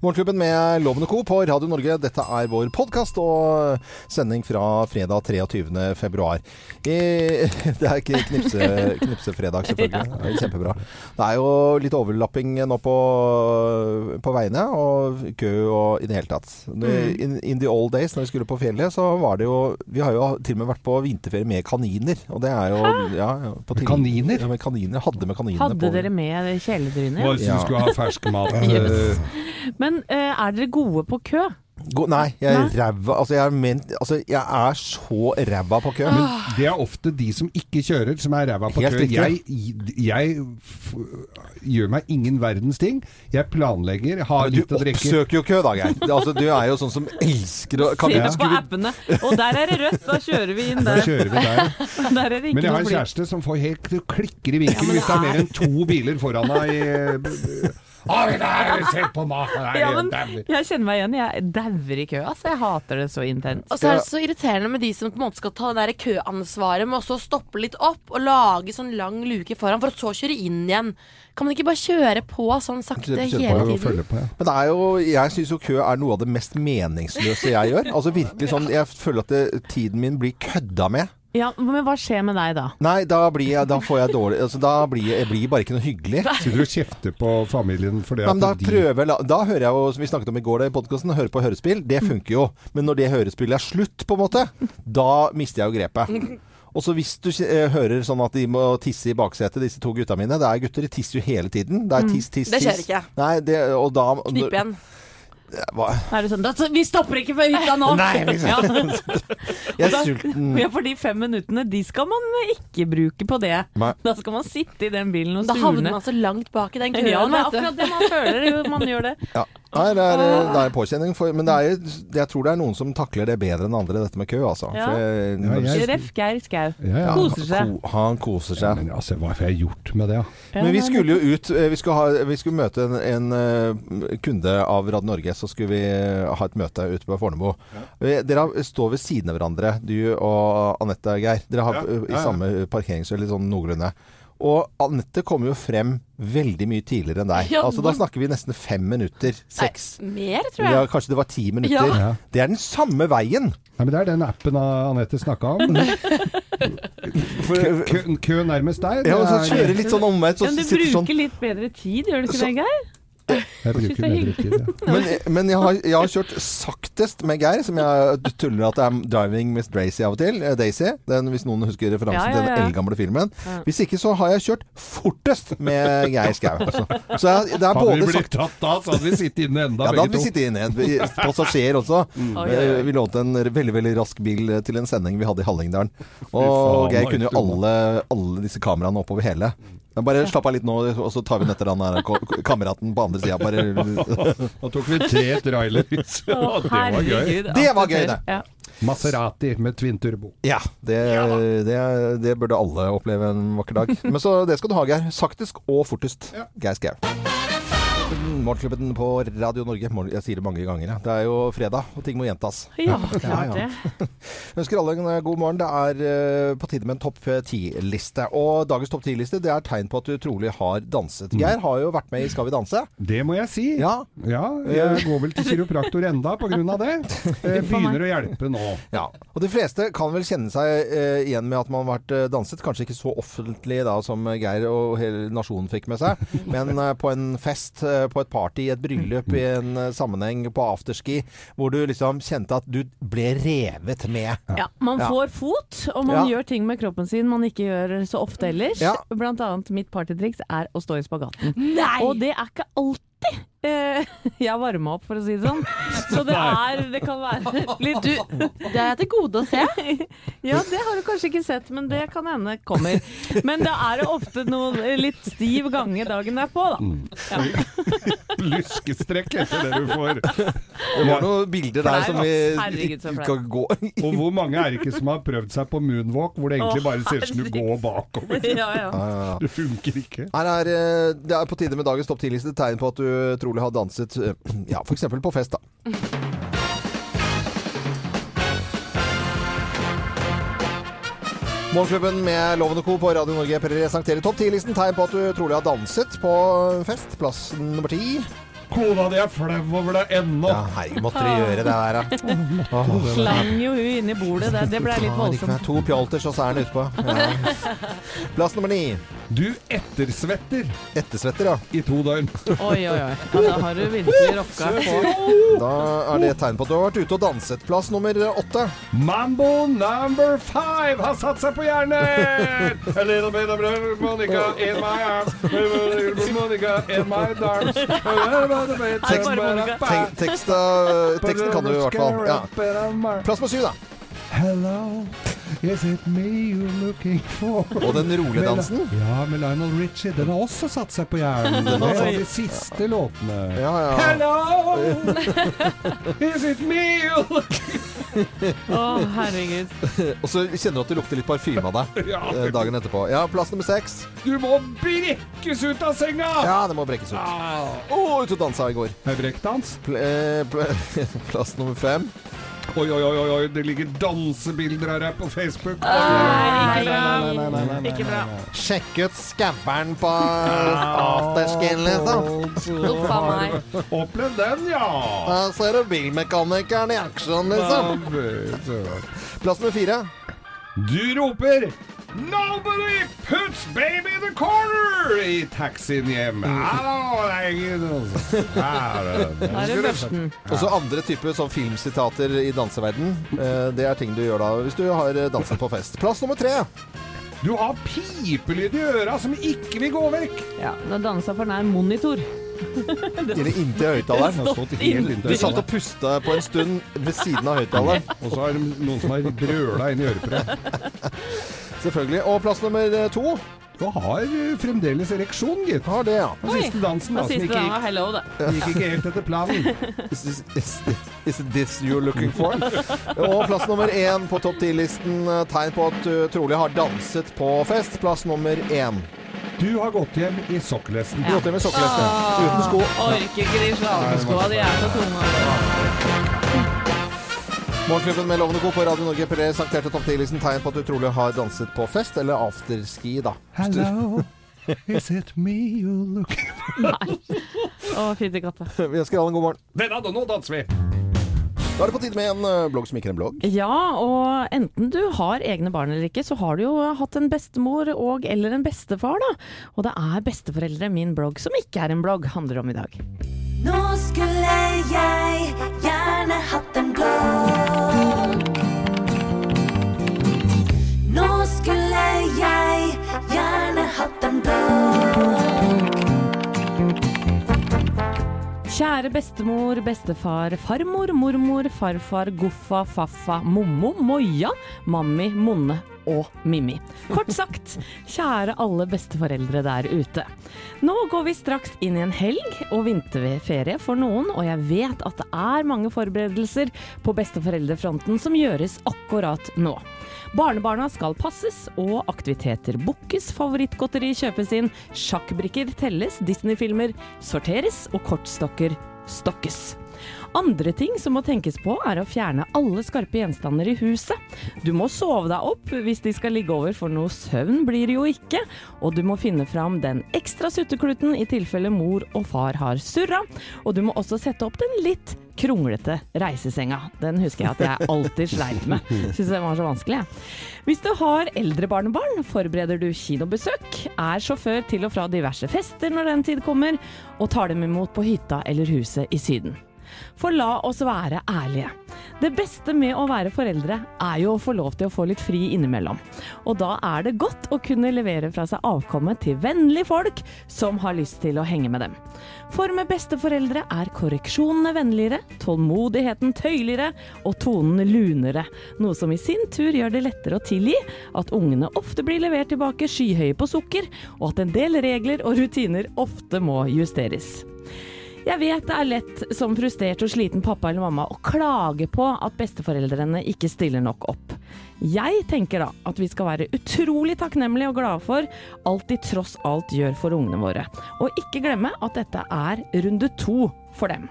Morgenklubben med Lovende Co. på Radio Norge. Dette er vår podkast og sending fra fredag 23. februar. I, det er ikke knipse, knipsefredag, selvfølgelig. Det er kjempebra. Det er jo litt overlapping nå på, på veiene, og kø og i det hele tatt. In, in the old days, når vi skulle på fjellet, så var det jo Vi har jo til og med vært på vinterferie med kaniner. Og det er jo ja, til- kaniner? Ja, med kaniner. Hadde med kaninene Hadde på. dere med kjæledryner? Bare så Ja. du skulle ha fersk mat. Yes. eh, Men eh, er dere gode på kø? Gå, nei, jeg er ræva Altså, er, altså, jeg er så ræva på kø. Men det er ofte de som ikke kjører, som er ræva på Helt kø. riktig. Jeg, jeg f gjør meg ingen verdens ting. Jeg planlegger, har Du litt å drikke. Du oppsøker jo kø, da, Geir. Altså, du er jo sånn som elsker å kan, Se vi- på appene. Og der er det rødt, da kjører vi inn Da der. kjører vi der. Der er det ikke Men jeg har en kjæreste som får helt klikker i vinkel hvis det er mer enn to biler foran deg. B- der, Se på meg! Nei, Ja, men jeg kjenner meg igjen. Jeg dauer i kø. Altså, jeg hater det så intenst. Og så er det så irriterende med de som på en måte skal ta det der køansvaret med å stoppe litt opp og lage sånn lang luke foran, for å så kjøre inn igjen. Kan man ikke bare kjøre på sånn sakte på hele tiden? på, ja. Men det er jo, jeg syns jo kø er noe av det mest meningsløse jeg gjør. Altså virkelig sånn, Jeg føler at det, tiden min blir kødda med. Ja, Men hva skjer med deg da? Nei, da blir jeg, da får jeg dårlig altså, Da blir jeg, jeg blir bare ikke noe hyggelig. Sitter du og kjefter på familien fordi Nei, men da, de prøver, da hører jeg jo, som vi snakket om i går da i podkasten, høre på hørespill. Det funker jo. Men når det hørespillet er slutt, på en måte, da mister jeg jo grepet. Og så hvis du eh, hører sånn at de må tisse i baksetet, disse to gutta mine. Det er gutter, de tisser jo hele tiden. Det er tiss, tiss, Det skjer ikke. Nei, det, og da Knip igjen. Hva? Er det sånn Vi stopper ikke før hytta nå! Nei, liksom. ja. Jeg er da- sulten. ja, for de fem minuttene, de skal man ikke bruke på det. Nei. Da skal man sitte i den bilen og Da havner man så langt bak i den køen. Ja, det er akkurat det man føler. Man gjør det. Ja. Nei, det er, det er en påkjenning. For, men det er, jeg tror det er noen som takler det bedre enn andre, dette med kø, altså. Ja. For, jeg- Ja, jeg- Ref. Geir Skau. Ja, ja. Koser seg. Ko, han koser Ja, seg. men altså, hva har jeg gjort med det? da? Ja, Men vi skulle jo ut eh, Vi skulle, ha, vi skulle møte en, en eh, kunde av Rad Norge. Så skulle vi eh, ha et møte ute på Fornebu. Dere står ved siden av hverandre, du og Anette Geir. Dere har Ja, i ja, ja. samme litt sånn noenlunde. Og Anette kommer jo frem veldig mye tidligere enn deg. Ja, altså Da snakker vi nesten fem minutter. Seks. Nei, mer, tror jeg. Ja, kanskje det var ti minutter. Ja. Ja. Det er den samme veien. Nei, men Det er den appen Anette snakka om. For, Kø, kø nærmest deg. ja, og så kjører litt sånn omvei. Så Men du bruker sånn litt bedre tid, gjør du ikke Så- det, Geir? Jeg bruker det Jeg bruker, ja. Men, men jeg, har, jeg har kjørt saktest med Geir, som jeg tuller at det er 'Driving Miss Daisy' av og til. eh, Daisy, den, hvis noen husker referansen Ja, ja, til den eldgamle filmen. Hvis ikke så har jeg kjørt fortest med Geir Skau. Altså. Så jeg, det er Hadde vi blitt tatt da, så hadde vi sittet inne enda, ja, da hadde vi sittet inne passasjer også. Mm. oi, Eh, oi. Vi lånte en veldig veldig rask bil eh, til en sending vi hadde i Hallingdalen. Og Geir kunne jo alle, alle disse kameraene oppover hele. Men bare slapp av litt nå, og så tar vi den etter han der kameraten på andre sida. Bare Da tok vi tre trailers. Det var gøy. Det var gøy, det. Ja. Maserati med twin turbo. Ja, det, det, det burde alle oppleve en vakker dag. Men så det skal du ha, Geir. Saktest og fortest. Geir Skau. Morgenklubben på Radio Norge. Jeg sier det mange ganger. Det er jo fredag, og ting må gjentas. Ja, Ja, klart ja. det. Jeg ønsker alle en eh, god morgen. Det er eh, på tide med en topp ti-liste. Og dagens topp ti-liste det er tegn på at du trolig har danset. Geir har jo vært med i Skal vi danse. Det må jeg si. Ja. Ja, jeg går vel til kiropraktor enda på grunn av det. Jeg Begynner å hjelpe nå. Ja, og de fleste kan vel kjenne seg eh, igjen med at man har vært eh, danset. Kanskje ikke så offentlig da som Geir og hele nasjonen fikk med seg, men eh, på en fest, eh, på et party, i et bryllup, i en eh, sammenheng, på afterski, hvor du liksom kjente at du ble revet med. Ja, man Ja. får fot, og man Ja. gjør ting med kroppen sin man ikke gjør så ofte ellers. Ja. Blant annet mitt partytriks er å stå i spagaten. Nei! Og det er ikke alltid eh, jeg varma opp, for å si det sånn. Så det er Det kan være litt Du, det er til gode å se. Ja, det har du kanskje ikke sett, men det kan hende kommer. Men da er det ofte noe litt stiv gange dagen derpå, da. Ja. Lyskestrekk heter det du får. Det var noen bilder der som vi. Herregud, ikke kan gå Og hvor mange er det ikke som har prøvd seg på moonwalk, hvor det egentlig bare ser ut som du går bakover? Ja, ja. Det funker ikke. Her er, eh, det er på tide med dagens topp 10-liste tegn på at du trolig har danset eh, ja, f.eks. på fest. da. Morgenklubben med Loven og Co. på Radio Norge presenterer topp 10-listen tegn på at du trolig har danset på fest. Plass nummer ti. Kona di er flau over deg ennå. Ja, hei, måtte du gjøre det der, da? Slang jo hun inn i bordet, det, det ble litt voldsomt. To pjolters, og så er den utpå. Ja. Plass nummer ni. Du ettersvetter Ettersvetter, ja. i to døgn. Oi, oi, oi. Ja, da har du virkelig rocka på. Da er det et tegn på at du har vært ute og danset. Plass nummer åtte. Mambo number five har satt seg på hjernen! A little bit of Monica in my arms. Monica in my arms. Teksten kan du i hvert fall. Ja. Plass på syv, da. Hello, is it me you're looking for? Og den rolige dansen. Ja, med Lionel Richie. Den har også satt seg på hjernen. Det er de siste låtene. Ja, ja. Hello, is it me you're looking Å, herregud. Og så kjenner du at det lukter litt parfyme av deg Ja, eh, dagen etterpå. Ja, plass nummer seks. Du må brekkes ut av senga! Ja, det må brekkes ut. Ah. Å, ute og dansa i går. Med brekkdans? Pl eh, pl plass nummer fem. Oi, oi, oi, oi, det ligger dansebilder av deg på Facebook. Nei, Nei, bra. nei, nei, Ikke bra. Sjekk ut skabberen på afterskin, liksom. Uff a meg. Opplev den, ja! Så ser du bilmekanikeren i aksjon, liksom. Plass med fire. Du roper Nobody puts baby in the corner i taxien hjem. Det. Og så andre typer sånn filmsitater i danseverden. Eh, det er ting du gjør da hvis du har eh, danset på fest. Plass nummer tre. Du har pipelyd i øra som ikke vil gå vekk. Ja, da dansa for nær monitor. Eller inntil høyttaleren. Har Du satt og pusta på en stund ved siden av høyttaleren. Og så er det noen som har brøla inn i øreprøven. Selvfølgelig. Og plass nummer eh, to. Du har eh, fremdeles ereksjon, gitt. Har det, ja. Den siste dansen da, som var gikk, hello, da. gikk ikke helt etter planen. Is this, is, is this you're looking for? Og plass nummer én på topp ti-listen. eh, Tegn på at du trolig har danset på fest. Plass nummer én. Du har gått hjem i sokkelesten. Du gått hjem i sokkelesten. Uten sko. Orker ikke de slaveskoa, de er så tunge. Morgenklubben med Lovende Co. på Radio Norge presenterte topp 10-listen tegn på at du trolig har danset på fest, eller afterski, da. Hello, is it me you're looking Å, fytti katta. Vi ønsker alle en god morgen. Denne, nå danser vi! Da er det på tide med en eh, blogg som ikke er en blogg. Ja, og enten du har egne barn eller ikke, så har du jo hatt en bestemor og eller en bestefar, da. Og det er besteforeldre min blogg, som ikke er en blogg, handler om i dag. Nå skulle jeg gjerne hatt en blå. Nå skulle jeg gjerne hatt en blå. Kjære bestemor, bestefar, farmor, mormor, farfar, goffa, faffa, mommo, moja, mammi, monne og Mimmi. Kort sagt, kjære alle besteforeldre der ute. Nå går vi straks inn i en helg og vinterferie for noen, og jeg vet at det er mange forberedelser på besteforeldrefronten som gjøres akkurat nå. Barnebarna skal passes, og aktiviteter bookes, favorittgodteri kjøpes inn, sjakkbrikker telles, Disney-filmer sorteres og kortstokker stokkes. Andre ting som må tenkes på er å fjerne alle skarpe gjenstander i huset. Du må sove deg opp hvis de skal ligge over, for noe søvn blir det jo ikke. Og du må finne fram den ekstra suttekluten i tilfelle mor og far har surra. Og du må også sette opp den litt kronglete reisesenga. Den husker jeg at jeg alltid sleit med. Syns den var så vanskelig, jeg. Hvis du har eldre barnebarn, forbereder du kinobesøk, er sjåfør til og fra diverse fester når den tid kommer, og tar dem imot på hytta eller huset i Syden. For la oss være ærlige. Det beste med å være foreldre er jo å få lov til å få litt fri innimellom. Og da er det godt å kunne levere fra seg avkommet til vennlige folk som har lyst til å henge med dem. For med besteforeldre er korreksjonene vennligere, tålmodigheten tøyligere og tonen lunere. Noe som i sin tur gjør det lettere å tilgi at ungene ofte blir levert tilbake skyhøye på sukker, og at en del regler og rutiner ofte må justeres. Jeg vet det er lett som frustrert og sliten pappa eller mamma å klage på at besteforeldrene ikke stiller nok opp. Jeg tenker da at vi skal være utrolig takknemlige og glade for alt de tross alt gjør for ungene våre. Og ikke glemme at dette er runde to for dem.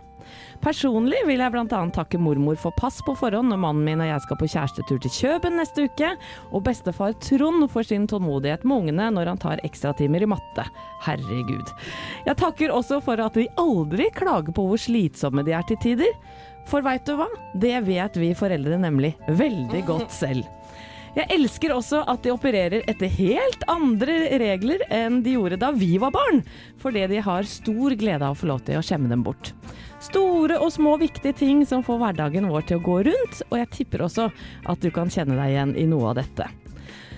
Personlig vil jeg bl.a. takke mormor for pass på forhånd når mannen min og jeg skal på kjærestetur til Kjøben neste uke, og bestefar Trond for sin tålmodighet med ungene når han tar ekstratimer i matte. Herregud. Jeg takker også for at de aldri klager på hvor slitsomme de er til tider. For veit du hva? Det vet vi foreldre nemlig veldig godt selv. Jeg elsker også at de opererer etter helt andre regler enn de gjorde da vi var barn, fordi de har stor glede av å få lov til å skjemme dem bort. Store og små viktige ting som får hverdagen vår til å gå rundt, og jeg tipper også at du kan kjenne deg igjen i noe av dette.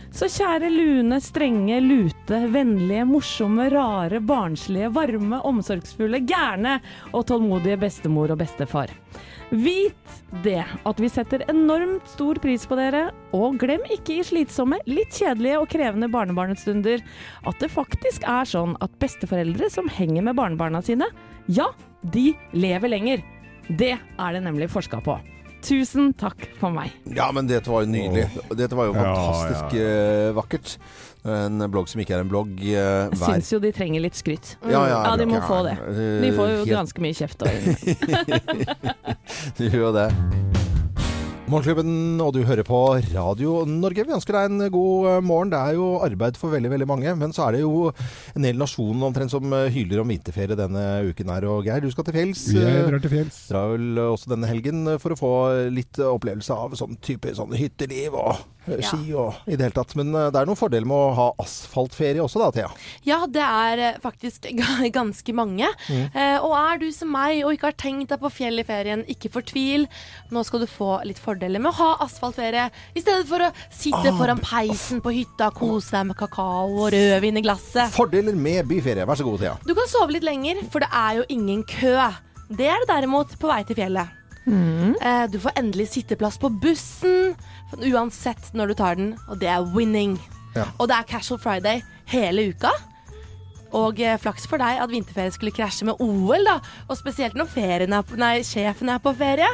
Så kjære lune, strenge, lute, vennlige, morsomme, rare, barnslige, varme, omsorgsfulle, gærne og tålmodige bestemor og bestefar. Vit det at vi setter enormt stor pris på dere, og glem ikke i slitsomme, litt kjedelige og krevende barnebarnestunder at det faktisk er sånn at besteforeldre som henger med barnebarna sine, ja, de lever lenger. Det er det nemlig forska på. Tusen takk for meg. Ja, men dette var jo nydelig. Dette var jo Ja, fantastisk eh, vakkert. En blogg som ikke er en blogg uh, Jeg syns jo de trenger litt skryt. Ja, ja, Ja, de må ja, få det. eh, De får jo helt- ganske mye kjeft. De gjør jo det. Morgenklubben, og du hører på Radio Norge. Vi ønsker deg en god eh, morgen. Det er jo arbeid for veldig veldig mange, men så er det jo en hel nasjon omtrent som eh, hyler om vinterferie denne uken her. Og Geir, du skal til fjells. Jeg eh, drar til fjells. Drar vel også denne helgen for å få litt opplevelse av sånn type sånn hytteliv og eh, ski og i det hele tatt. Men eh, det er noen fordeler med å ha asfaltferie også da, Thea. Ja, det er eh, faktisk ganske mange. Mm. og er du som meg og ikke har tenkt deg på fjell i ferien, ikke fortvil. Nå skal du få litt fordeler med å ha asfaltferie, i stedet for å sitte foran peisen på hytta og kose deg med kakao og rødvin i glasset. Fordeler med byferie. Vær så god, Thea. Du kan sove litt lenger, for det er jo ingen kø. Det er det derimot på vei til fjellet. Mm. Du får endelig sitteplass på bussen, uansett når du tar den, og det er winning. Ja. Og det er casual friday hele uka. Og eh, flaks for deg at vinterferie skulle krasje med OL, da. Og spesielt når er på, nei, sjefen er på ferie.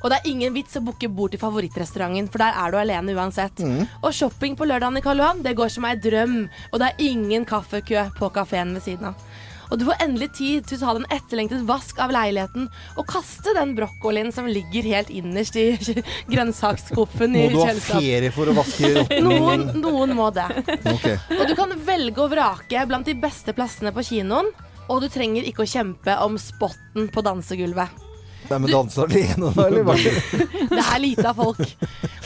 Og det er ingen vits å booke bord til favorittrestauranten, for der er du alene uansett. Og shopping på lørdagen i Karl Johan, det går som ei drøm. Og det er ingen kaffekø på kafeen ved siden av. Og du får endelig tid til å ta den etterlengtet vask av leiligheten og kaste den brokkolien som ligger helt innerst i grønnsaksskuffen i Må du ha ferie for å vaske rotten? Noen, noen må det. Okay. Og du kan velge å vrake blant de beste plassene på kinoen. Og du trenger ikke å kjempe om spotten på dansegulvet. Nei, men danse alene da, eller? Det er lite av folk.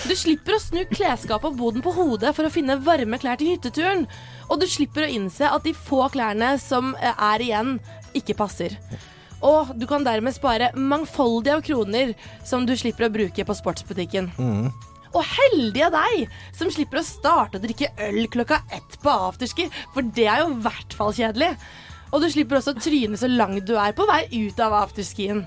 Du slipper å snu klesskapet og boden på hodet for å finne varme klær til hytteturen. Og du slipper å innse at de få klærne som eh, er igjen, ikke passer. Og du kan dermed spare mangfoldige av kroner som du slipper å bruke på sportsbutikken. Og heldig av deg som slipper å starte å drikke øl klokka ett på afterski, for det er jo i hvert fall kjedelig. Og du slipper også å tryne så langt du er på vei ut av afterskien.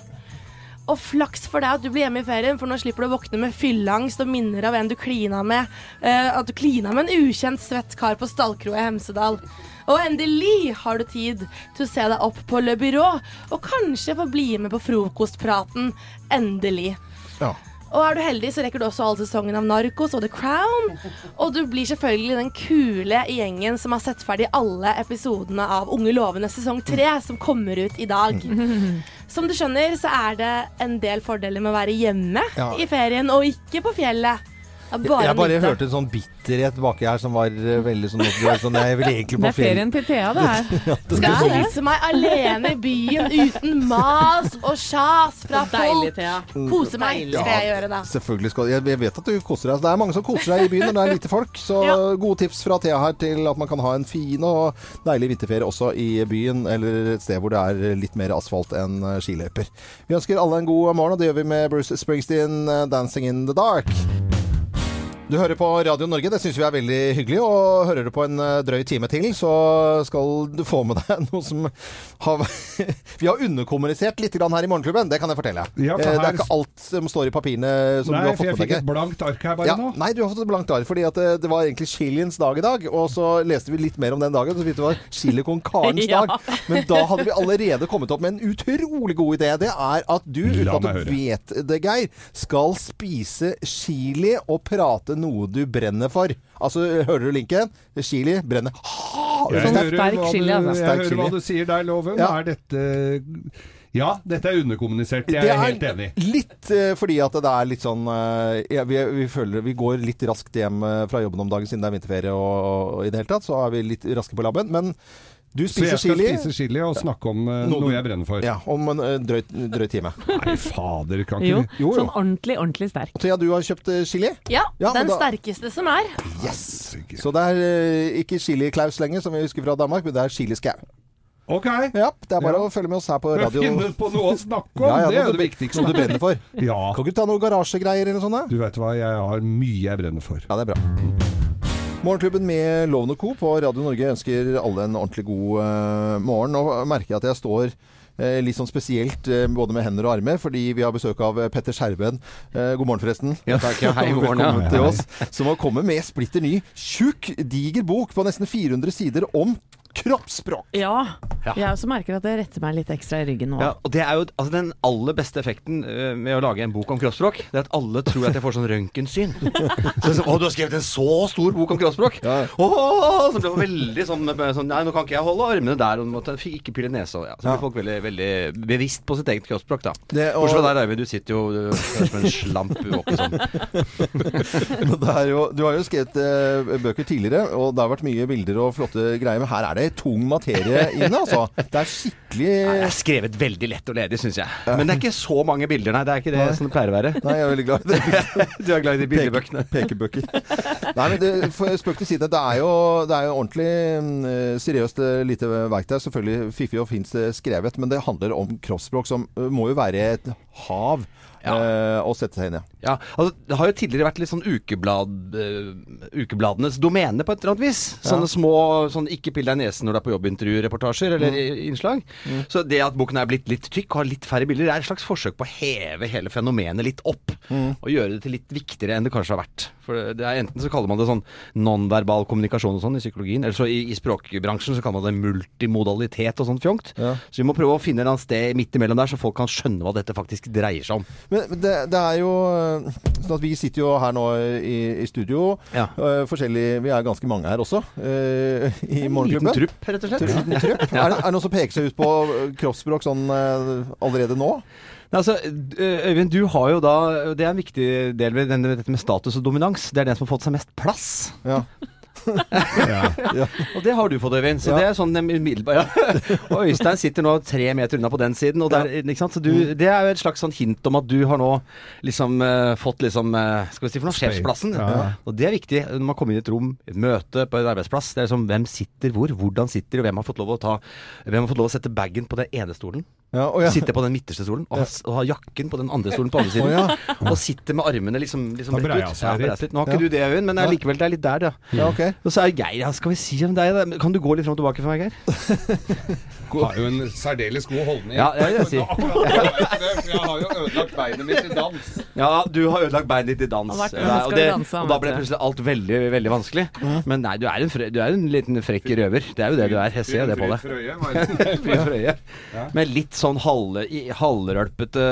Og flaks for deg at du blir hjemme i ferien, for nå slipper du å våkne med fylleangst og minner av en du klina med. Uh, at du klina med en ukjent svett kar på stallkroa i Hemsedal. Og endelig har du tid til å se deg opp på Le Byrå, og kanskje få bli med på frokostpraten. Endelig. Ja. Og er du heldig, så rekker du også all sesongen av Narcos og The Crown. Og du blir selvfølgelig den kule i gjengen som har sett ferdig alle episodene av Unge lovende sesong tre, som kommer ut i dag. Som du skjønner, så er det en del fordeler med å være hjemme Ja. i ferien, og ikke på fjellet. Bare Jeg bare lite. hørte en sånn bitterhet baki her som var uh, veldig sånn, sånn Jeg vil egentlig det er ferien til Thea, det her. Skal jeg kose meg alene i byen uten mas og sjas fra Deilig, folk. Thea. Kose meg Deilig. skal jeg gjøre, da. Selvfølgelig skal jeg, jeg vet at du koser deg. Det er mange som koser seg i byen når det er lite folk. Så Ja. gode tips fra Thea her til at man kan ha en fin og deilig vinterferie også i byen, eller et sted hvor det er litt mer asfalt enn eh, skiløyper. Vi ønsker alle en god morgen, og det gjør vi med Bruce Springsteen, eh, 'Dancing in the Dark'. Du hører på Radio Norge, det syns vi er veldig hyggelig. Og hører du på en eh, drøy time til, så skal du få med deg noe som har Vi har underkommunisert litt her i Morgenklubben, det kan jeg fortelle. Ja, for Eh, det er ikke alt som står i papirene som Nei, du har fått med for fått jeg fikk et blankt ark her bare Ja, nå. nei, du har fått et blankt ark fordi at det, var egentlig chiliens dag i dag. Og så leste vi litt mer om den dagen, så vidt det var chili con carnes Ja. dag. Men da hadde vi allerede kommet opp med en utrolig god idé. Det er at du, uten at du vet det, Geir, skal spise chili og prate noe du brenner for. Altså, hører du linken? Chili brenner. Ah, Jeg Sånn hører sterk chili, du- altså. Jeg Sterk hører hva du sier der, Loven. Ja. Er dette Ja, dette er underkommunisert. Jeg Det er helt enig. Litt eh, fordi at det er litt sånn eh, vi, vi føler vi går litt raskt hjem eh, fra jobben om dagen siden det er vinterferie og, og i det hele tatt, så er vi litt raske på labben. Men du spiser chili. Så jeg skal chili. spise chili og snakke om uh, Noe noe jeg brenner for. Ja, om en uh, drøy, drøy time. Nei, fader, kan Jo, ikke Jo, jo. sånn ordentlig, ordentlig sterk. Thea, du har kjøpt uh, chili? Ja, Ja, den da- sterkeste som er. Yes! Så det er ikke chili-Klaus lenger, som vi husker fra Danmark, men det er chili-skau. Ok. Ja, det er bare Ja. å følge med oss her på radio. Finne på noe å snakke om, Ja, ja, det er jo det du- viktigste. Noe du brenner for. Ja. Kan ikke du ta noen garasjegreier eller noe sånt? Du vet hva, jeg har mye jeg brenner for. Ja, det er bra. Morgenklubben med Loven og Co. på Radio Norge ønsker alle en ordentlig god uh, morgen. Nå merker jeg at jeg står uh, litt sånn spesielt uh, både med hender og armer, fordi vi har besøk av Petter Skjerven. God morgen, forresten. Ja, takk. Ja, hei, god morgen, ja. Til oss. Som har kommet med splitter ny, tjukk, diger bok på nesten 400 sider om kroppsspråk. Ja. Ja. Jeg også merker at det retter meg litt ekstra i ryggen nå. Ja, og det er jo altså, Den aller beste effekten eh, med å lage en bok om kroppsspråk, det er at alle tror at jeg får sånn røntgensyn. så så, 'Å, du har skrevet en så stor bok om kroppsspråk!' Ja. Åh, så blir det veldig sånn, sånn 'Nei, nå kan ikke jeg holde armene der', og måtte fikk ikke pille nesa. Ja. Så blir Ja. folk veldig, veldig bevisst på sitt eget kroppsspråk, da. Det- og- Bortsett fra deg, Eivind. Du sitter jo du er som en slamp våken sånn. Det er jo, du har jo skrevet eh, bøker tidligere, og det har vært mye bilder og flotte greier. Men her er det tung materie inne, altså. Det er skikkelig Nei, Det er skrevet veldig lett og ledig, syns jeg. Men det er ikke så mange bilder, nei. Det er ikke det som det pleier å være. Nei, jeg er veldig glad i det. Du er glad i de bildebøkene. Pekebøker. Nei, men det, spøk til side. Det er jo, det er jo ordentlig mm, seriøst eh, lite verktøy. Selvfølgelig fiffig og fint eh, skrevet, men det handler om kroppsspråk, som eh, må jo være et hav Ja. eh, å sette seg inn i. Ja, altså Det har jo tidligere vært litt sånn ukeblad, uh, ukebladenes domene på et eller annet vis. Sånne små sånn 'ikke pill deg i nesen når du er på jobbintervju-reportasjer eller mm. innslag. Så det at boken er blitt litt tykk og har litt færre bilder, er et slags forsøk på å heve hele fenomenet litt opp. Og gjøre det til litt viktigere enn det kanskje har vært. For det er Enten så kaller man det sånn nonverbal kommunikasjon og sånn i psykologien, eller så i, i språkbransjen så kaller man det multimodalitet og sånn fjongt. Ja. Så vi må prøve å finne et sted midt imellom der, så folk kan skjønne hva dette faktisk dreier seg om. Men det, det er jo eh, sånn at Vi sitter jo her nå i, i studio. Ja. Uh, forskjellig, vi er ganske mange her også Uh, i Liten trupp, rett og slett. Trupp. Er, det, er det noen som peker seg ut på eh, kroppsspråk sånn uh, allerede nå? Nei, Altså, Øyvind, du har jo da Det er en viktig del ved dette med status og dominans. Det er den som har fått seg mest plass. Ja. Og det har du fått, Øyvind. Så Ja. det er sånn umiddelbart ja. Og Øystein sitter nå tre meter unna på den siden. Og der? Så du, det er jo et slags sånn hint om at du har nå liksom uh, fått liksom uh, Skal vi si for noe? Sjefsplassen. Ja. Og det er viktig når man kommer inn i et rom, et møte på en arbeidsplass. Det er liksom hvem sitter hvor, hvordan sitter, og hvem har fått lov å ta Hvem har fått lov å sette bagen på den ene stolen. Ja, og ja. Sitter på den midterste stolen, og har, og har, jakken på den andre stolen på andre siden. Å, ja. Og sitter med armene liksom, liksom rett ut. litt. Nå har ikke Ja. du det, Øyvind, men likevel det er litt der, ja. ja, ok. Og så er Geir, ja, skal vi si om deg, da? Kan du gå litt fram og tilbake for meg, Geir? Har jo en særdeles god holdning. Ja, det vil jeg si. Jeg har jo ødelagt beinet mitt i dans. Ja, du har ødelagt beinet ditt i dans. Og, det, og da ble plutselig alt veldig, veldig vanskelig. Men nei, du er, en fre, du er en liten frekk røver. Det er jo det du er. Jeg ser det på deg. Fryd for. Med litt sånn halvrølpete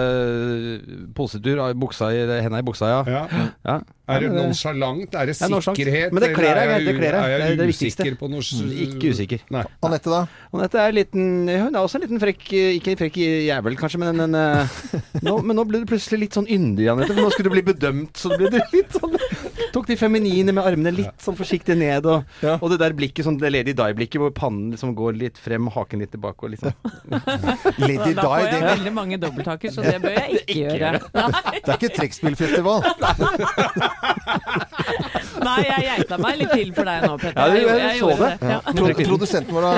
posetur av buksa i, henda i buksa, ja. Ja. Er det Ja, sjalant? nonsjalant? Er det sikkerhet? Men det kler deg, er jeg. Er er usikker på noe Mm, ikke usikker. Anette, da? Og dette er en liten Hun er også en liten frekk Ikke en frekk jævel, kanskje, men en en, nå, Men nå ble du plutselig litt sånn yndig, Anette. For nå skulle du bli bedømt, så ble du litt sånn Tok de feminine med armene litt sånn forsiktig ned, og, Ja. og det der blikket, sånn det Lady Di-blikket, hvor pannen liksom går litt frem, haken litt tilbake og liksom Lady Da får jeg det, veldig mange dobbelttaker, så det bør jeg ikke gjøre. Det er ikke trekkspillfestival. nei, jeg geita meg litt til for deg nå, Petter. Ja, jeg- jeg jeg så gjorde det. Ja. Pro produsenten vår, eh,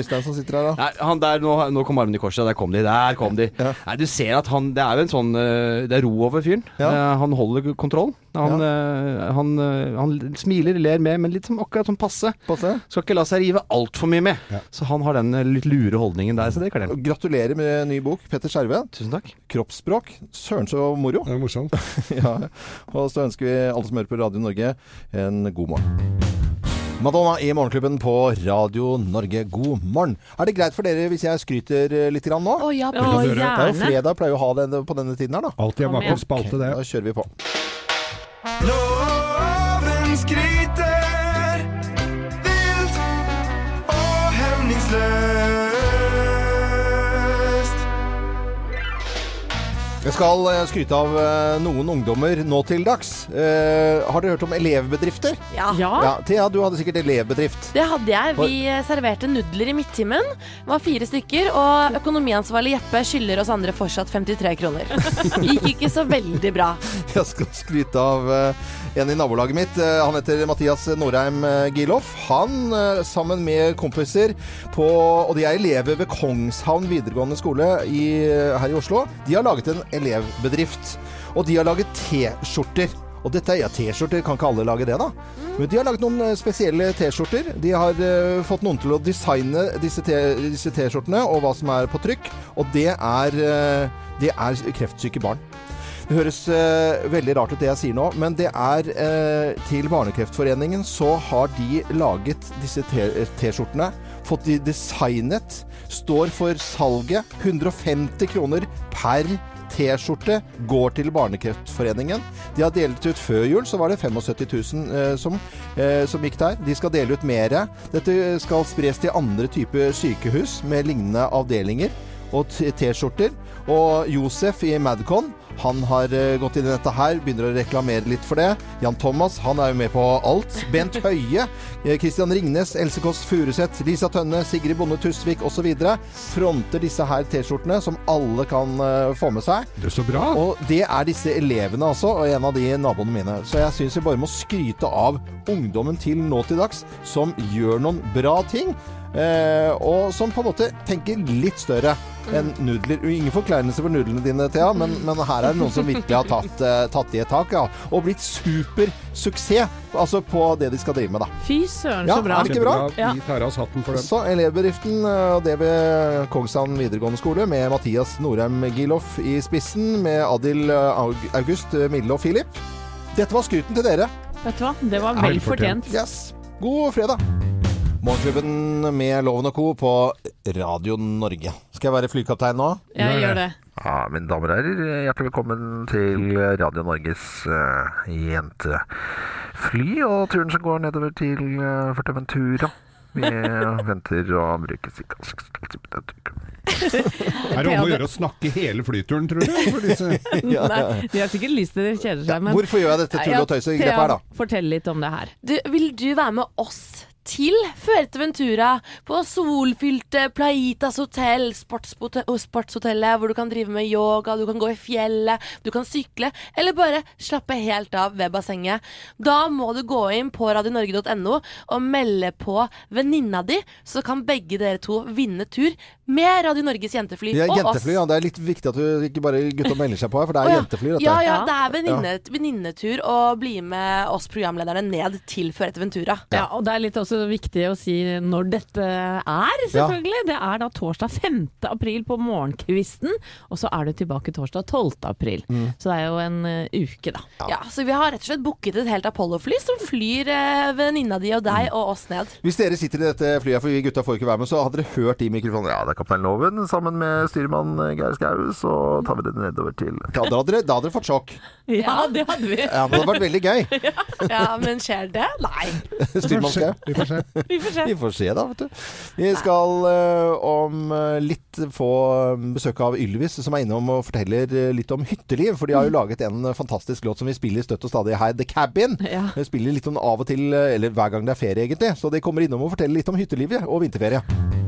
Øystein, som sitter her, Nei, han der, nå, nå kom armene i korset, der kom de, der kom de. Ja. Nei, du ser at han, det er jo en sånn, eh, det er ro over fyren. Ja. Eh, Han holder kontroll. Han, eh, han, han smiler, ler med, men litt som akkurat som passe. Passe. Skal ikke la seg rive altfor mye med. Ja. Så han har den litt lure holdningen der, så det kler. Gratulerer med ny bok, Petter Skjerve. Tusen takk. Kroppsspråk. Søren så moro. Det er morsomt. ja. Og så ønsker vi alle som hører på Radio Norge, en god morgen. Madonna i Morgenklubben på Radio Norge. God morgen. Er det greit for dere hvis jeg skryter eh, litt grann nå? Å ja, gjerne. Det er jo fredag, pleier å ha det på denne tiden her, da. Alltid en vakker spalte, det. Da kjører vi på. Loven skryter Jeg skal eh, skryte av eh, noen ungdommer nå til dags. Eh, har dere hørt om elevbedrifter? Ja. Ja. Ja, Thea, du hadde sikkert elevbedrift. Det hadde jeg. Vi serverte nudler i midttimen. Det var fire stykker, og økonomiansvarlig Jeppe skylder oss andre fortsatt 53 kroner. Gikk ikke så veldig bra. Jeg skal skryte av eh, en i nabolaget mitt. Eh, han heter Mathias Norheim Gilhoff. Han eh, sammen med kompiser på Og de er elever ved Kongshavn videregående skole i, eh, her i Oslo. De har laget en elevbedrift. Og de har laget T-skjorter. Og dette er ja, T-skjorter, kan ikke alle lage det, da? Men de har laget noen eh, spesielle T-skjorter. De har uh, fått noen til å designe disse T-skjortene og hva som er på trykk. Og det er, uh, det er kreftsyke barn. Det høres eh, veldig rart ut det jeg sier nå, men det er eh, til Barnekreftforeningen så har de laget disse T-skjortene. Fått de designet. Står for salget 150 kroner per T-skjorte går til Barnekreftforeningen. De har delt ut før jul, så var det 75 000 eh, som, eh, som gikk der. De skal dele ut mer. Dette skal spres til andre typer sykehus med lignende avdelinger og T-skjorter. Og Josef i Madcon han har eh, gått inn i dette her, begynner å reklamere litt for det. Jan Thomas han er jo med på alt. Bent Høie, eh, Christian Ringnes, Else Kåss Furuseth, Lisa Tønne, Sigrid Bonde Tusvik osv. fronter disse her T-skjortene, som alle kan eh, få med seg. Det er så bra. Og det er disse elevene altså, og en av de naboene mine. Så jeg syns vi bare må skryte av ungdommen til nå til dags, som gjør noen bra ting. Eh, og som på en måte tenker litt større enn nudler. Ingen forkleinelse for nudlene dine, Thea, men, men her er det noen som virkelig har tatt, eh, tatt i et tak. Ja, og blitt supersuksess altså på det de skal drive med, da. Fy søren, Ja, så bra. er det ikke bra? Ja. Vi tar av oss hatten for dem. Så elevbedriften, eh, og det ved Kongshavn videregående skole, med Mathias Norheim Giloff i spissen, med Adil eh, August, eh, Mille og Filip. Dette var skuten til dere. Vet du hva, det var vel fortjent. Yes. God fredag. Morgenklubben med Loven og Co. på Radio Norge. Skal jeg være flykaptein nå? Jeg gjør det. Ja, mine damer og herrer, hjertelig velkommen til Radio Norges uh, jentefly og turen som går nedover til uh, Forteventura. Vi venter og bruker sikkert Er det om å gjøre å snakke hele flyturen, tror du? For disse Nei, de har sikkert lyst til det, kjeder seg, men Hvorfor gjør jeg dette tullet og tøysegrepet her, da? Fortell litt om det her. Du, vil du være med oss til Fuerteventura på solfylte Plaitas hotell, sportshotellet, hvor du kan drive med yoga, du kan gå i fjellet, du kan sykle, eller bare slappe helt av ved bassenget. Da må du gå inn på radionorge.no og melde på venninna di, så kan begge dere to vinne tur med Radio Norges jentefly ja, og jentefly, oss. ja. Det er litt viktig at du ikke bare gutta melder seg på her, for det er er ja. jentefly, dette. Ja, ja, det er venninne, venninnetur å bli med oss programlederne ned til Fuerteventura. Ja, og det er litt også viktig å si når dette er, selvfølgelig. Det er da torsdag 5. april på morgenkvisten, og så er du tilbake torsdag 12. april. Mm. Så det er jo en eh, uke, da. Ja. Så vi har rett og slett booket et helt Apollo-fly som flyr eh, venninna di og deg og oss ned. Hvis dere sitter i dette flyet, for vi gutta får ikke være med, så hadde dere hørt i mikrofonen Ja, det er kaptein Loven sammen med styrmann eh, Geir Skau, så tar vi det nedover til ja, da, hadde dere, da hadde dere fått sjokk. Ja, det hadde vi. Ja, men det hadde vært veldig gøy. Ja, men skjer det? Nei. Styrmann Skau. Vi får se. Vi får se. Vi får se, da, vet du. Vi skal uh, om eh, litt få besøk av Ylvis, som er innom og forteller eh, litt om hytteliv. For de har jo laget en eh, fantastisk låt som vi spiller støtt og stadig her, The Cabin. Ja. Vi spiller litt om av og til, eh, eller hver gang det er ferie, egentlig. Så de kommer innom og forteller litt om hyttelivet og vinterferie.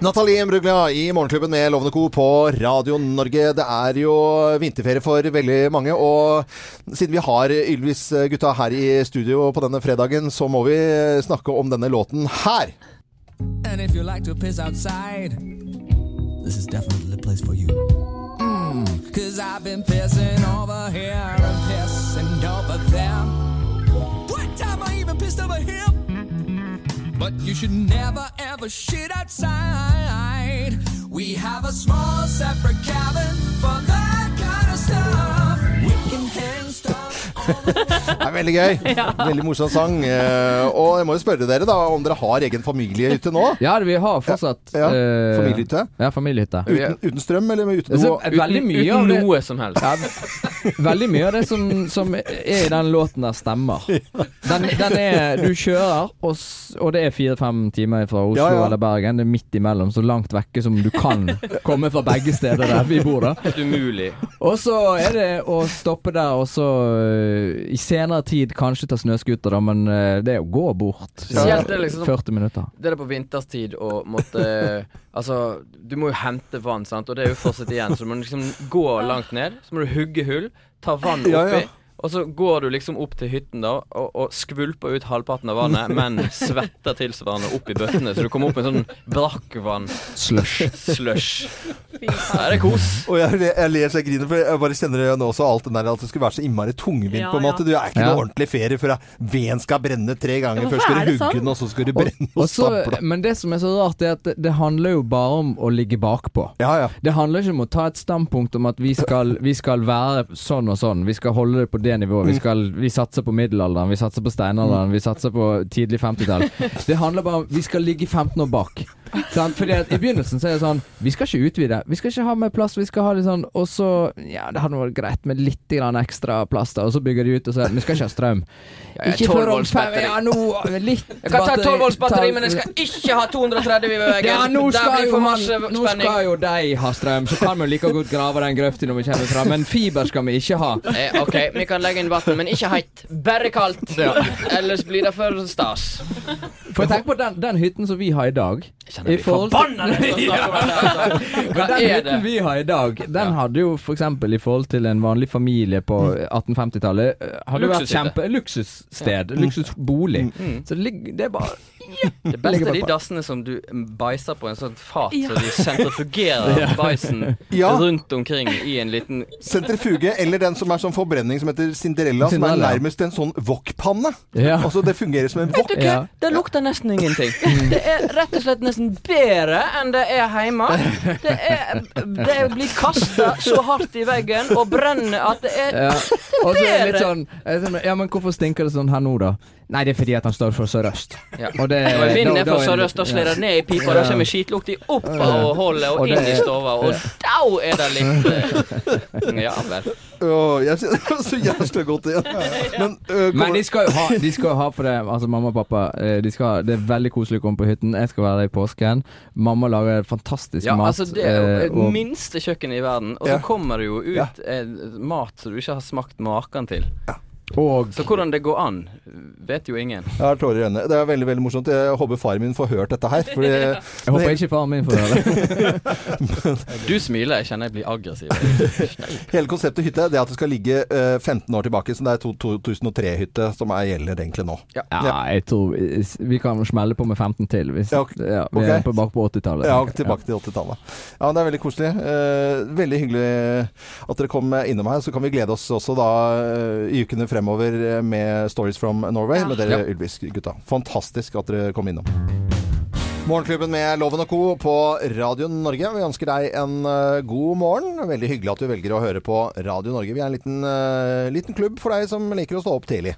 Nathalie Bruglia i Morgenklubben med Lovende Co. på Radio Norge. Det er jo vinterferie for veldig mange, og siden vi har Ylvis-gutta her i studio på denne fredagen, så må vi snakke om denne låten her. And if you like to piss outside, this is definitely the place for you. Mm, Cause I've been pissing over here and pissing over there. What time I even pissed over here. But you should never ever shit outside. We have a small separate cabin for that kind of stuff. Det er veldig gøy. Veldig morsom sang. Eh, Og jeg må jo spørre dere da om dere har egen familiehytte nå? Ja, vi har fortsatt Ja, ja. Familiehytte? Ja, familiehytte. Uten, uten strøm eller med uten Altså, noe? veldig mye uten av det noe som helst. ja, veldig mye av det som, som er i den låten der, stemmer. Den, den er Du kjører, og, og det er fire-fem timer fra Oslo Ja, ja. eller Bergen. Det er midt imellom, så langt vekke som du kan komme fra begge steder der vi bor, da. Helt umulig. Og så er det å stoppe der, og så øh, i senere tid kanskje ta snøscooter, da, men uh, det er å gå bort. Spesielt det er liksom 40 minutter. Det er på vinterstid å måtte Altså, du må jo hente vann, sant, og det er jo fortsatt igjen, så du må liksom gå langt ned. Så må du hugge hull, ta vann oppi. Ja, ja. Og så går du liksom opp til hytten da og, og skvulper ut halvparten av vannet, men svetter tilsvarende opp i bøttene, så du kommer opp med sånn brakkvann Slush. slush. Det er kos. Og jeg, jeg ler så jeg griner, for jeg bare kjenner det nå også, alt den der at det skulle være så innmari tungvint, Ja, på en måte. Du er ikke Ja. noe ordentlig ferie før veden skal brenne tre ganger. Ja, Først skal du hugge sånn? den, og så skal du brenne og, Og så- stable. men det som er så rart, er at det, det handler jo bare om å ligge bakpå. Ja, ja. Det handler ikke om å ta et standpunkt om at vi skal, vi skal være sånn og sånn. Vi skal holde det på det nivået. Vi, skal, vi satser på middelalderen, vi satser på steinalderen, vi satser på tidlig 50-tall. Det handler bare om vi skal ligge 15 år bak. Sant? Fordi at I begynnelsen så er det sånn Vi skal ikke utvide. Vi skal ikke ha mer plass. Vi skal ha litt sånn Og så Ja, det hadde vært greit med litt grann ekstra plass, da. Og så bygger de ut, og så Vi skal ikke ha strøm. Ja, Ikke 12 før om fem batteri. Ja, nå Litt Jeg kan ta 12 volts batteri, men jeg skal ikke ha 230 i veggen. ja, nå skal, blir jo nå skal jo de ha strøm, så kan vi like godt grave den grøfta når vi kommer fram. Men fiber skal vi ikke ha. Eh, ok, vi kan legge inn vann, men ikke heit. Bare kaldt. Ellers blir det for stas. For jeg tenker på den, den hytten som vi har i dag. Jeg kjenner I forhold forbanna. Altså. Den hytten vi har i dag, den hadde jo f.eks. i forhold til en vanlig familie på 1850-tallet eh, Hadde vært kjempe Luksussted. Luksusbolig. Mm. Så det, ligger- det er bare Det beste er de dassene som du beiser på en sånn fat, Ja. så de sentrifugerer bæsjen Ja. rundt omkring i en liten Sentrifuge, eller den som er sånn forbrenning som heter Cinderella, som er nærmest en sånn wokpanne. Ja. Altså, det fungerer som en wok. Vet du hva? Ja. Det lukter nesten ingenting. Det er rett og slett nesten bedre enn det er hjemme. Det, er, det blir kasta så hardt i veggen og brenner at det er Ja. Og så er det litt Bedre. sånn eh, sånn, Ja, men hvorfor stinker det sånn her nå, da? Nei, det er fordi at han står for Sør-Øst. Ja. Og det Når vinden er fra Sørøst, da slår det ned i pipa. Da kommer skitlukta opp av hullet og Og inn i stova, og da er det litt eh, Ja vel. Åh, jeg kjenner så jævlig godt igjen. Men, uh, Men de skal jo ha, de skal ha for det Altså mamma og pappa eh, de skal, Det er veldig koselig å komme på hytten. Jeg skal være der i påsken. Mamma lager fantastisk Ja, mat. altså det er jo det minste kjøkkenet i verden, og så Ja. kommer det jo ut Ja. eh, mat som du ikke har smakt maken til. Og Så hvordan det går an, vet jo ingen. Jeg har tårer i øynene. Det er veldig veldig morsomt. Jeg håper faren min får hørt dette her. Fordi, Jeg håper ikke faren min får høre det. Du smiler, jeg kjenner jeg blir aggressiv. hele konseptet hytte det er at det skal ligge øh, 15 år tilbake. Så det er 2003-hytte som er, gjelder egentlig nå. Ja, jeg tror vi- kan smelle på med 15 til. Hvis, Ja, ja, vi er på bak på 80-tallet. Ja, tilbake til 80-tallet. Ja, Det er veldig koselig. Eh, veldig hyggelig at dere kom innom her. Så kan vi glede oss også da eh, i ukene fremover eh, med Stories from Norway med dere Ylvis-gutta. Fantastisk at dere kom innom. Morgenklubben med Loven og Co. på Radio Norge. Vi ønsker deg en eh, god morgen. Veldig hyggelig at du velger å høre på Radio Norge. Vi er en liten, eh, liten klubb for deg som liker å stå opp tidlig.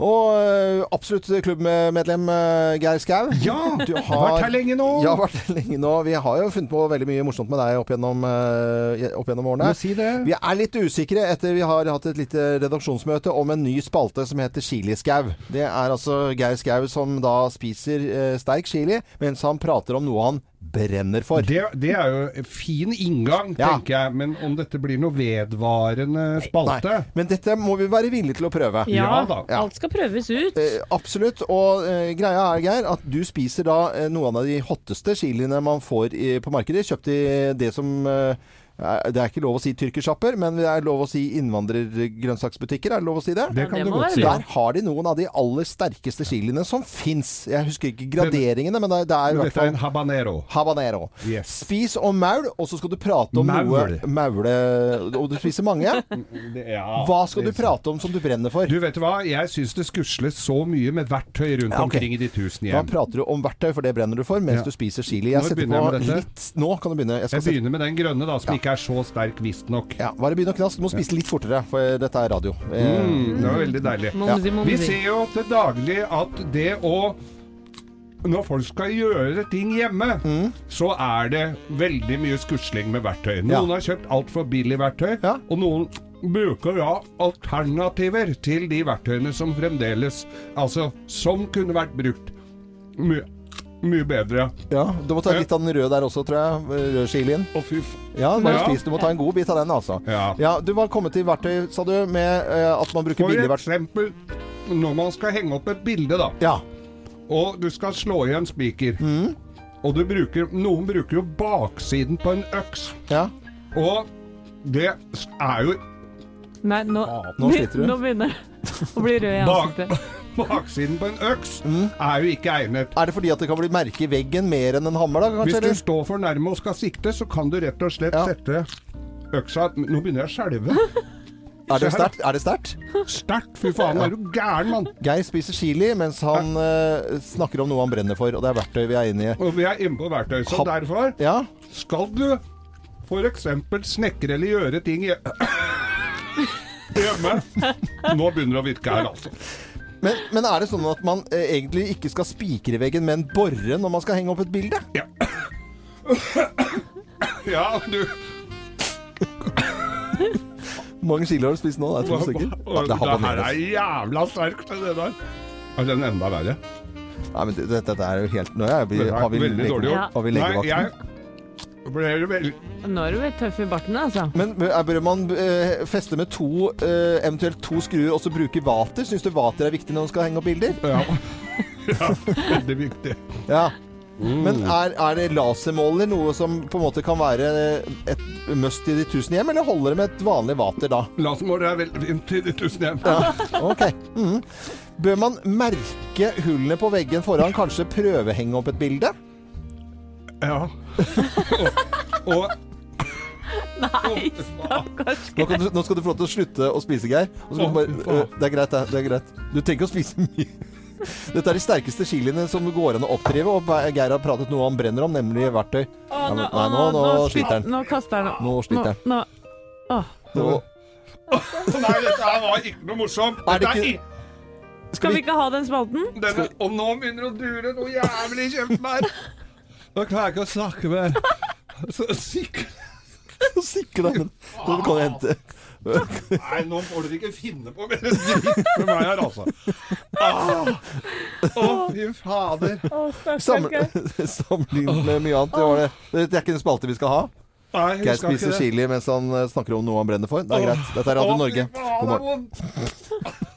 Og eh, absolutt klubbmedlem uh, Geir Skau. Ja! Du Vært her lenge nå. Ja, vært her lenge nå. Vi har jo funnet på veldig mye morsomt med deg opp gjennom, eh, opp gjennom årene. Må si det. Vi er litt usikre etter vi har hatt et lite redaksjonsmøte om en ny spalte som heter Chiliskau. Det er altså Geir Skau som da spiser eh, sterk chili, mens han prater om noe han brenner for. Det, det er jo en fin inngang, Ja. tenker jeg. Men om dette blir noe vedvarende spalte Nei, men dette må vi være villige til å prøve. Ja, Ja da. Ja. alt skal prøves ut. Eh, absolutt. Og eh, greia er, Geir, at du spiser da eh, noen av de hotteste chiliene man får i, på markedet. Kjøpt i det som eh, det er ikke lov å si tyrkersjapper, men det er lov å si innvandrergrønnsaksbutikker. Er det lov å si det? Det Ja, kan det du godt si. Der har de noen av de aller sterkeste chiliene som fins. Jeg husker ikke graderingene, men det, det er i hvert Dette er fall en habanero. habanero. Yes. Spis og maul, og så skal du prate om Maul. noe maule Og du spiser mange. Ja, Hva skal du prate om som du brenner for? Du vet hva, jeg syns det skusles så mye med verktøy rundt Ja, okay. omkring i de tusen Da prater du om verktøy, for det brenner du for, mens Ja. du spiser chili. Jeg Når setter på litt Nå kan du begynne. Jeg skal Jeg begynner med den grønne, da, som ikke er så sterk, visstnok. Ja, bare begynn å knaske. Du må spise litt fortere, for dette er radio. Mm, det var veldig deilig. Mumsi, Vi ser jo til daglig at det å når folk skal gjøre ting hjemme, Mm. så er det veldig mye skusling med verktøy. Noen Ja. har kjøpt altfor billig verktøy, Ja. og noen bruker da alternativer til de verktøyene som fremdeles Altså, som kunne vært brukt mye, bedre. Ja, Du må ta litt av den røde der også, tror jeg. Rød chilien. Å, fy f... Ja, bare Ja. spis. Du må ta en god bit av den, altså. Ja. Ja, Du var kommet til verktøy, sa du, med uh, at man bruker For billig verktøy. eksempel når man skal henge opp et bilde, da. Ja. Og du skal slå i en spiker. Og du bruker Noen bruker jo baksiden på en øks. ja. Og det er jo Nei, nå, Nå sliter du. nå begynner det å bli rød i ansiktet. Baksiden på en øks er jo ikke egnet. Er det fordi at det kan bli merke i veggen mer enn en hammer, da? Hvis du du står for nærme og skal sikte, så kan du rett og slett Ja. sette øksa Nå begynner jeg å skjelve. Er det sterkt? Er det sterkt? Sterkt! Fy faen, er du gæren, mann? Geir spiser chili mens han uh, snakker om noe han brenner for, og det er verktøy vi er inne i. Og vi er inne på verktøy, så Ha- derfor Ja, skal du eksempel snekre eller gjøre ting hje- hjemme. Nå begynner det å virke her, altså. Men, men er det sånn at man eh, egentlig ikke skal spikre i veggen, men bore når man skal henge opp et bilde? Ja. Ja, du Hvor mange kilo har du spist nå? Det er to stykker. Ja, Det det er her er jævla sterkt, det der. Er den enda verre? Nei, men det- dette dette er jo helt Nå er vi, har vi, legge- har vi legevakten. Ble veldig Nå er du litt tøff i barten, altså. Men bør man eh, feste med to, eh, eventuelt to skruer, og så bruke vater? Syns du vater er viktig når man skal henge opp bilder? Ja. ja veldig viktig. Ja. Men er, er det lasermåler noe som på en måte kan være et must i de tusen hjem, eller holder det med et vanlig vater da? Lasermåler er veldig fint i de tusen hjem. Ja, ok. Mm. Bør man merke hullene på veggen foran, kanskje prøvehenge opp et bilde? Ja. og, og Nei, stakkars Nå, kan du, nå skal du få lov til å slutte å spise, Geir. Og så kan du bare, øh, det er greit, det. det er greit. Du trenger ikke å spise mye. Dette er de sterkeste chiliene som går an å oppdrive, og Geir har pratet noe han brenner om, nemlig verktøy. Ja, nå, nei, nå, nå sliter han. Nå kaster han. Nå sliter han. Nå, Nå- Nei, dette her var ikke noe morsomt. Er det ikke- Skal vi ikke ha den spalten? denne, og nå begynner det å dure noe jævlig i kjeften her. Nå klarer jeg ikke å snakke mer. Så sikkert Sikre deg. Nå kan du hente Nei, nå får dere ikke finne på mer dritt med meg her, altså. Ah. Å, fy fader. Sammenlignet med mye annet. Det, var det. det er ikke en spalte vi skal ha. Nei, Geir jeg skal ikke spiser chili mens han eh, snakker om noe han brenner for. Det er greit. Dette er Radio Norge. God morgen.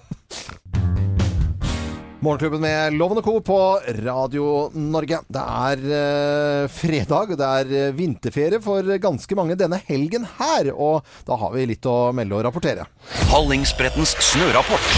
Morgenklubben med Loven og Co. på Radio Norge. Det er eh, fredag, det er eh, vinterferie for ganske mange denne helgen her. Og da har vi litt å melde og rapportere. Hallingsbrettens snørapport.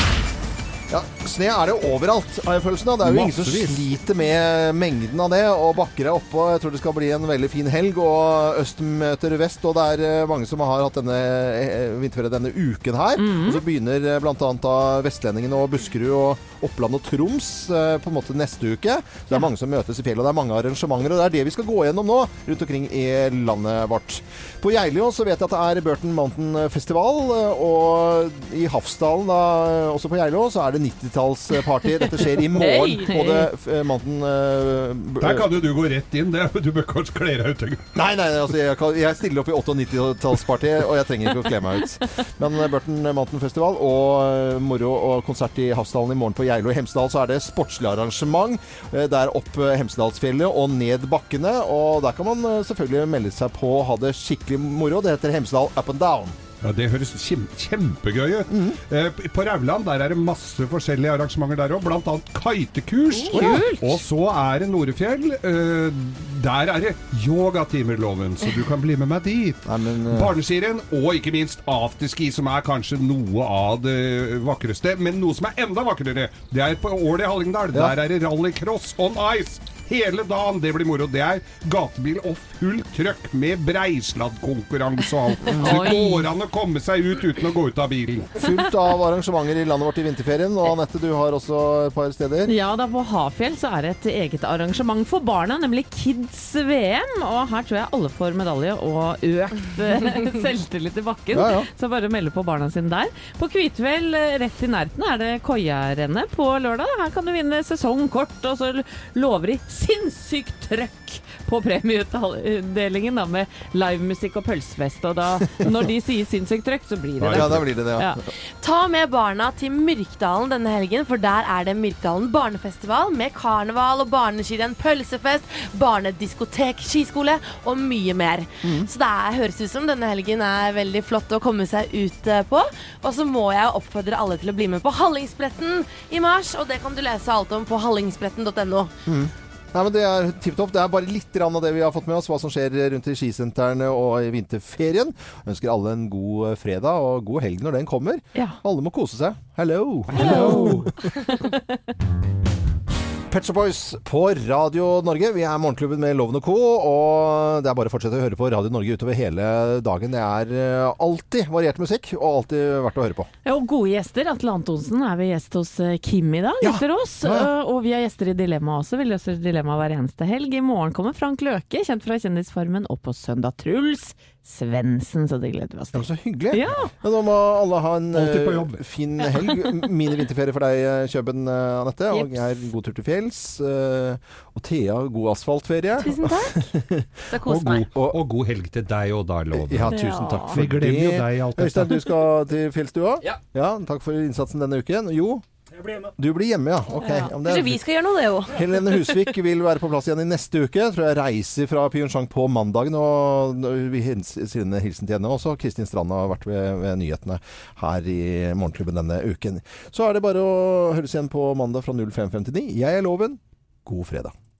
Ja, Sne er det overalt, har jeg følelsen av. Det er jo ingen som sliter med mengden av det. Og bakker er oppå. Jeg tror det skal bli en veldig fin helg. Og øst møter vest. Og det er eh, mange som har hatt denne eh, vinterferie denne uken her. Og så begynner bl.a. vestlendingene og Buskerud og Oppland og Troms eh, på en måte neste uke. Det er mange som møtes i fjellet, og det er mange arrangementer. Og det er det vi skal gå gjennom nå rundt omkring i landet vårt. På Geilo så vet jeg at det er Burton Mountain Festival. eh, Og i Hafsdalen, da, også på Geilo, så er det 90-tallsparty. Dette skjer i morgen på det eh, Mountain uh, Der kan jo du gå rett inn. Det, du bør kanskje kle deg ut. tenker. Nei, nei, altså jeg, kan, jeg stiller opp i 98-tallsparty, og jeg trenger ikke å kle meg ut. Men eh, Burton Mountain Festival og eh, moro og konsert i Hafsdalen i morgen på Geilo. I Hemsedal så er det sportslig arrangement. Det Der opp eh, Hemsedalsfjellet og ned bakkene. Og der kan man eh, selvfølgelig melde seg på og ha det skikkelig moro. Det heter Hemsedal Up and Down. Ja, Det høres kjem, kjempegøy ut. Mm. Eh, på Rauland der er det masse forskjellige arrangementer der òg, bl.a. kitekurs. Kult! Og så er det Norefjell. eh, der er det yogatimer, Loven, så du kan bli med meg dit. Ja, men eh, Barneskirenn og ikke minst afterski, som er kanskje noe av det vakreste. Men noe som er enda vakrere, det er på Ål i Hallingdal. Ja. Der er det rallycross on ice. Hele dagen. Det blir moro. Det er gatebil og fullt trøkk med breisladdkonkurranse og alt. Så det går an å komme seg ut uten å gå ut av bilen. fullt av arrangementer i landet vårt i vinterferien. Og Anette, du har også et par steder. Ja, da på Hafjell så er det et eget arrangement for barna, nemlig Kids VM. Og her tror jeg alle får medalje og økt eh, selvtillit i bakken. Ja, ja. Så bare melde på barna sine der. På Kvitfjell, eh, rett i nærheten, er det Koiarennet på lørdag. Her kan du vinne sesongkort, og så lover de sinnssykt trøkk på premieutdelingen da, med livemusikk og pølsefest. Og da, når de sier sinnssykt trøkk, så blir det det. Ja, da blir det det, ja. Ja. Ta med barna til Myrkdalen denne helgen, for der er det Myrkdalen barnefestival med karneval og barneskirenn, pølsefest, barnediskotek, skiskole og mye mer. Så det er, høres ut som denne helgen er veldig flott å komme seg ut eh, på. Og så må jeg oppfordre alle til å bli med på Hallingsbretten i mars, og det kan du lese alt om på hallingsbretten.no. Nei, men Det er tipp topp. Det er bare litt av det vi har fått med oss, hva som skjer rundt i skisentrene og i vinterferien. Jeg ønsker alle en god eh, fredag og god helg når den kommer. Ja. Alle må kose seg. Hello! Hello! Pet Shop Boys på Radio Norge. Vi er Morgenklubben med Loven og Co. Og det er bare å fortsette å høre på Radio Norge utover hele dagen. Det er eh, alltid variert musikk, og alltid verdt å høre på. Ja, og gode gjester. Atle Antonsen er vi gjest hos eh, Kim i dag, Ja. etter oss. Ja, ja. Eh, Og vi er gjester i Dilemma også. Vi løser Dilemma hver eneste helg. I morgen kommer Frank Løke, kjent fra Kjendisfarmen, og på søndag Truls Svendsen, så det gleder vi oss til. så hyggelig. Ja. Ja, da må alle ha en eh, fin helg. Mini-vinterferie for deg, eh, Kjøben, eh, Anette. Og jeg er god tur til fjells. eh, Og Thea, god asfaltferie. Tusen takk. Så Og kos meg. god, og god helg til deg og da, Loven. Ja, tusen Ja. takk for Vi glemmer jo deg alt dette. Øystein, du skal til fjells, du òg? Ja. Takk for innsatsen denne uken. Jo? Du blir hjemme, ja. Ok. Ja. Ja, Kanskje er vi skal gjøre noe, det òg. Helene Husvik vil være på plass igjen i neste uke. Jeg tror jeg reiser fra Pyeongchang på mandagen. Og vi sender hilsen til henne også. Kristin Strand har vært ved, ved nyhetene her i Morgenklubben denne uken. Så er det bare å høres igjen på mandag fra 05.59. Jeg er Loven. God fredag.